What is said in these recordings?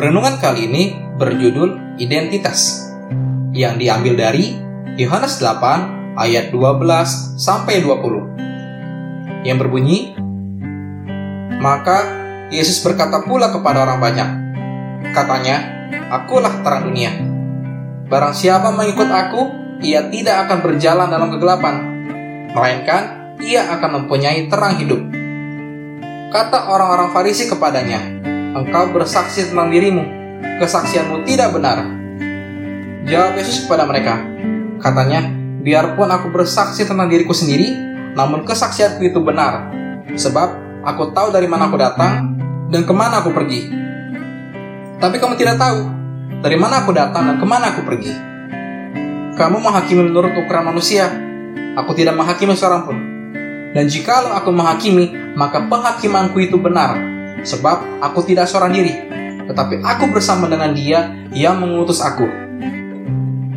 Renungan kali ini berjudul Identitas yang diambil dari Yohanes 8 ayat 12 sampai 20 yang berbunyi Maka Yesus berkata pula kepada orang banyak Katanya, Akulah terang dunia. Barang siapa mengikut aku, ia tidak akan berjalan dalam kegelapan Melainkan, ia akan mempunyai terang hidup Kata orang-orang Farisi kepadanya, engkau bersaksi tentang dirimu, kesaksianmu tidak benar. Jawab Yesus kepada mereka, katanya, biarpun aku bersaksi tentang diriku sendiri, namun kesaksianku itu benar, sebab aku tahu dari mana aku datang dan ke mana aku pergi. Tapi kamu tidak tahu dari mana aku datang dan ke mana aku pergi. Kamu menghakimi menurut ukuran manusia, aku tidak menghakimi seorang pun. Dan jikalau aku menghakimi, maka penghakimanku itu benar, Sebab aku tidak seorang diri, tetapi aku bersama dengan dia yang mengutus aku.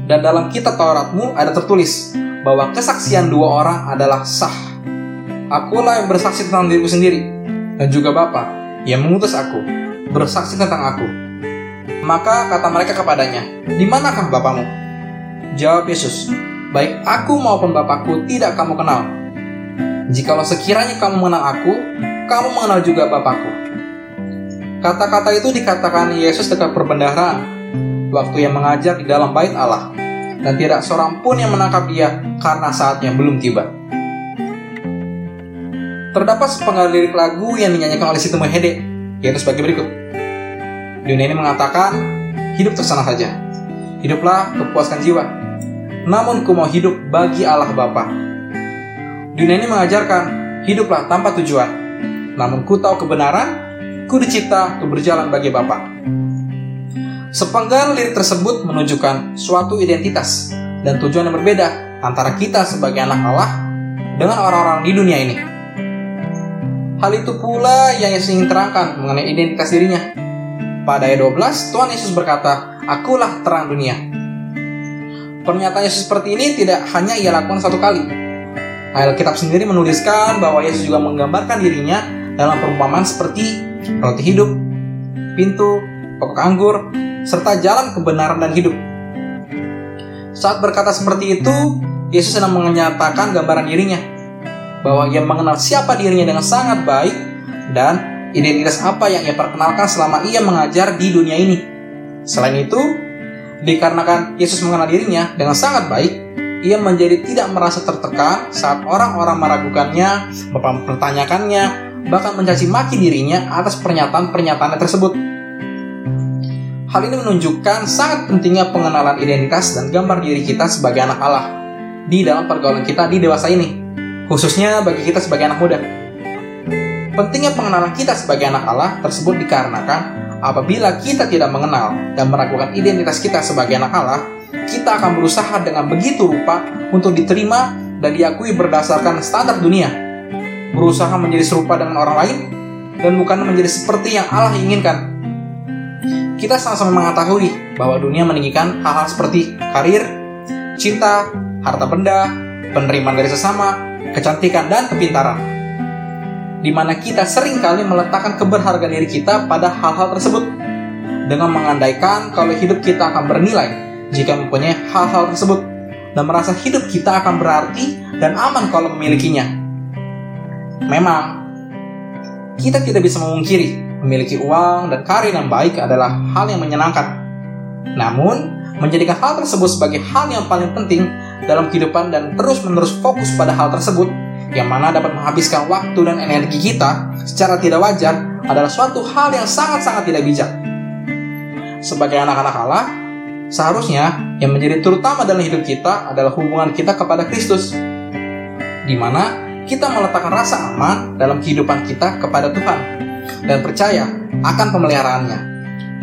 Dan dalam kitab Tauratmu ada tertulis bahwa kesaksian dua orang adalah sah. Akulah yang bersaksi tentang diriku sendiri, dan juga Bapa yang mengutus aku, bersaksi tentang aku. Maka kata mereka kepadanya, di manakah Bapamu? Jawab Yesus, baik aku maupun Bapakku tidak kamu kenal. Jikalau sekiranya kamu mengenal aku, kamu mengenal juga Bapakku. Kata-kata itu dikatakan Yesus dekat perbendaharaan, waktu yang mengajar di dalam bait Allah, dan tidak seorang pun yang menangkap dia karena saatnya belum tiba. Terdapat sepenggal lirik lagu yang dinyanyikan oleh Siti Hede, yaitu sebagai berikut. Dunia ini mengatakan, hidup tersenang saja. Hiduplah kepuaskan jiwa. Namun ku mau hidup bagi Allah Bapa. Dunia ini mengajarkan, hiduplah tanpa tujuan. Namun ku tahu kebenaran Ku dicipta untuk berjalan bagi Bapa. Sepenggal lirik tersebut menunjukkan suatu identitas dan tujuan yang berbeda antara kita sebagai anak Allah dengan orang-orang di dunia ini. Hal itu pula yang Yesus ingin terangkan mengenai identitas dirinya. Pada ayat 12, Tuhan Yesus berkata, Akulah terang dunia. Pernyataan Yesus seperti ini tidak hanya ia lakukan satu kali. Alkitab sendiri menuliskan bahwa Yesus juga menggambarkan dirinya dalam perumpamaan seperti roti hidup, pintu, pokok anggur, serta jalan kebenaran dan hidup. Saat berkata seperti itu, Yesus sedang menyatakan gambaran dirinya bahwa ia mengenal siapa dirinya dengan sangat baik dan identitas apa yang ia perkenalkan selama ia mengajar di dunia ini. Selain itu, dikarenakan Yesus mengenal dirinya dengan sangat baik, ia menjadi tidak merasa tertekan saat orang-orang meragukannya, mempertanyakannya, bahkan mencaci maki dirinya atas pernyataan-pernyataannya tersebut. Hal ini menunjukkan sangat pentingnya pengenalan identitas dan gambar diri kita sebagai anak Allah di dalam pergaulan kita di dewasa ini, khususnya bagi kita sebagai anak muda. Pentingnya pengenalan kita sebagai anak Allah tersebut dikarenakan apabila kita tidak mengenal dan meragukan identitas kita sebagai anak Allah, kita akan berusaha dengan begitu rupa untuk diterima dan diakui berdasarkan standar dunia berusaha menjadi serupa dengan orang lain dan bukan menjadi seperti yang Allah inginkan. Kita sama-sama mengetahui bahwa dunia meninggikan hal-hal seperti karir, cinta, harta benda, penerimaan dari sesama, kecantikan, dan kepintaran. Di mana kita sering kali meletakkan keberhargaan diri kita pada hal-hal tersebut dengan mengandaikan kalau hidup kita akan bernilai jika mempunyai hal-hal tersebut dan merasa hidup kita akan berarti dan aman kalau memilikinya. Memang, kita tidak bisa memungkiri memiliki uang dan karir yang baik adalah hal yang menyenangkan. Namun, menjadikan hal tersebut sebagai hal yang paling penting dalam kehidupan dan terus-menerus fokus pada hal tersebut yang mana dapat menghabiskan waktu dan energi kita secara tidak wajar adalah suatu hal yang sangat-sangat tidak bijak. Sebagai anak-anak Allah, seharusnya yang menjadi terutama dalam hidup kita adalah hubungan kita kepada Kristus, di mana kita meletakkan rasa aman dalam kehidupan kita kepada Tuhan dan percaya akan pemeliharaannya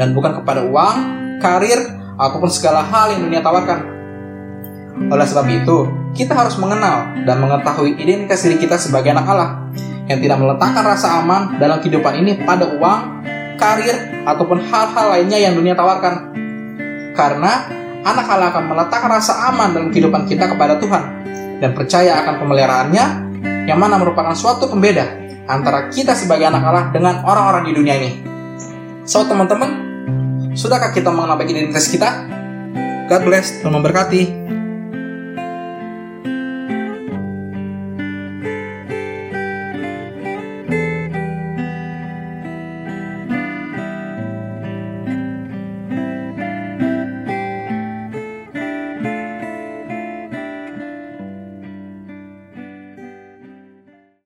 dan bukan kepada uang, karir, ataupun segala hal yang dunia tawarkan. Oleh sebab itu, kita harus mengenal dan mengetahui identitas diri kita sebagai anak Allah yang tidak meletakkan rasa aman dalam kehidupan ini pada uang, karir, ataupun hal-hal lainnya yang dunia tawarkan. Karena anak Allah akan meletakkan rasa aman dalam kehidupan kita kepada Tuhan dan percaya akan pemeliharaannya yang mana merupakan suatu pembeda antara kita sebagai anak Allah dengan orang-orang di dunia ini. So, teman-teman, Sudahkah kita mengenal identitas kita? God bless, Tuhan memberkati.